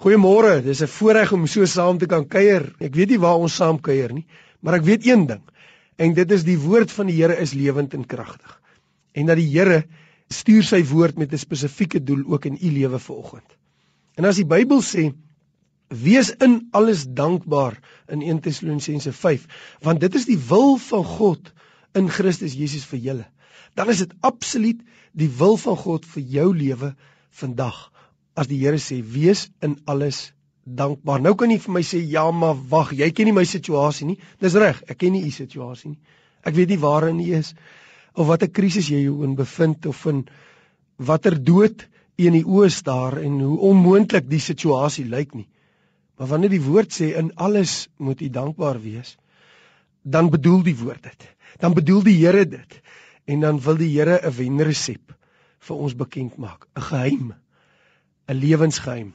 Goeiemôre, dis 'n voorreg om so saam te kan kuier. Ek weet nie waar ons saam kuier nie, maar ek weet een ding. En dit is die woord van die Here is lewend en kragtig. En dat die Here stuur sy woord met 'n spesifieke doel ook in u lewe vanoggend. En as die Bybel sê wees in alles dankbaar in 1 Tessalonisense 5, want dit is die wil van God in Christus Jesus vir julle. Dan is dit absoluut die wil van God vir jou lewe vandag as die Here sê wees in alles dankbaar. Nou kan jy vir my sê ja, maar wag, jy ken nie my situasie nie. Dis reg, ek ken nie u situasie nie. Ek weet nie waarin u is of watter krisis jy jou in bevind of in watter dood u in die oë staar en hoe onmoontlik die situasie lyk nie. Maar wanneer die woord sê in alles moet u dankbaar wees, dan bedoel die woord dit. Dan bedoel die Here dit. En dan wil die Here 'n wenresep vir ons bekend maak, 'n geheim 'n lewensgeheim.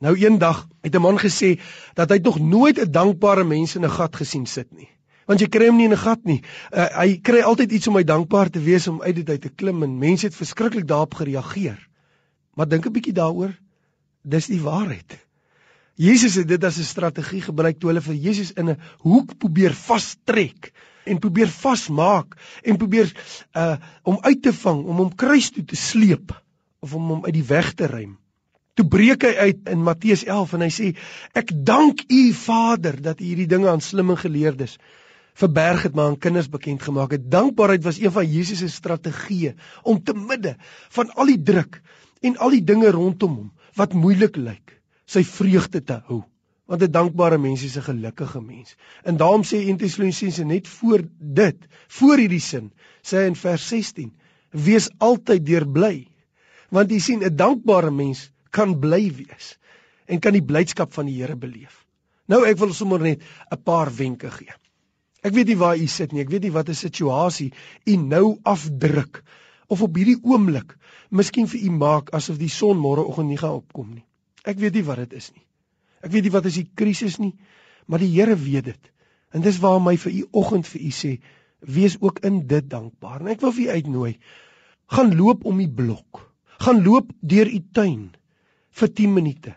Nou eendag het 'n man gesê dat hy tog nooit 'n dankbare mens in 'n gat gesien sit nie. Want jy kry hom nie in 'n gat nie. Uh, hy kry altyd iets om hy dankbaar te wees om uit dit uit te klim en mense het verskriklik daarop gereageer. Maar dink 'n bietjie daaroor. Dis die waarheid. Jesus het dit as 'n strategie gebruik toe hulle vir Jesus in 'n hoek probeer vastrek en probeer vasmaak en probeer uh om uit te vang, om hom kruis toe te sleep of om hom uit die weg te ruim. Toe breek hy uit in Matteus 11 en hy sê ek dank u Vader dat u hierdie dinge aan slimme geleerdes verberg het maar aan kinders bekend gemaak het. Dankbaarheid was een van Jesus se strategieë om te midde van al die druk en al die dinge rondom hom wat moeilik lyk, sy vreugde te hou. Want 'n dankbare mens is 'n gelukkige mens. En daarom sê 1 Tessalonisense net voor dit, voor hierdie sin, sê hy in vers 16: Wees altyd deurbly. Want jy sien 'n dankbare mens kan bly wees en kan die blydskap van die Here beleef. Nou ek wil sommer net 'n paar wenke gee. Ek weet nie waar u sit nie. Ek weet nie wat 'n situasie u nou afdruk of op hierdie oomblik miskien vir u maak asof die son môreoggend nie gaan opkom nie. Ek weet nie wat dit is nie. Ek weet nie wat is die krisis nie, maar die Here weet dit. En dis waar my vir u oggend vir u sê, wees ook in dit dankbaar. En ek wil vir u uitnooi, gaan loop om die blok. Gaan loop deur u tuin vir 10 minute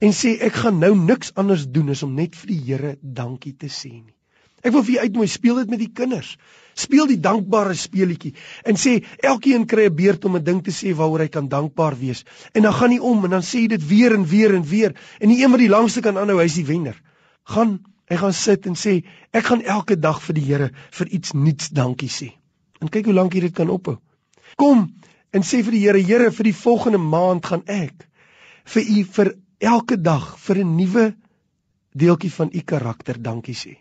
en sê ek gaan nou niks anders doen as om net vir die Here dankie te sê nie. Ek wil vir julle uitnooi speel dit met die kinders. Speel die dankbare speletjie en sê elkeen kry 'n beurt om 'n ding te sê waaroor hy kan dankbaar wees. En dan gaan hy om en dan sê hy dit weer en weer en weer en die een wat die langste kan aanhou, hy's die wenner. Gaan hy gaan sit en sê ek gaan elke dag vir die Here vir iets nuuts dankie sê. En kyk hoe lank jy dit kan ophou. Kom en sê vir die Here, Here, vir die volgende maand gaan ek vir u vir elke dag vir 'n nuwe deeltjie van u karakter dankie sê.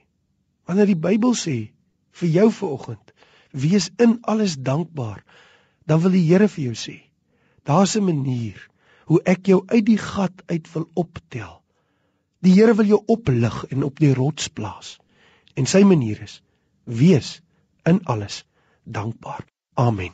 Wanneer die Bybel sê vir jou vanoggend, wees in alles dankbaar, dan wil die Here vir jou sê, daar's 'n manier hoe ek jou uit die gat uit wil optel. Die Here wil jou oplig en op die rots plaas. En sy manier is: wees in alles dankbaar. Amen.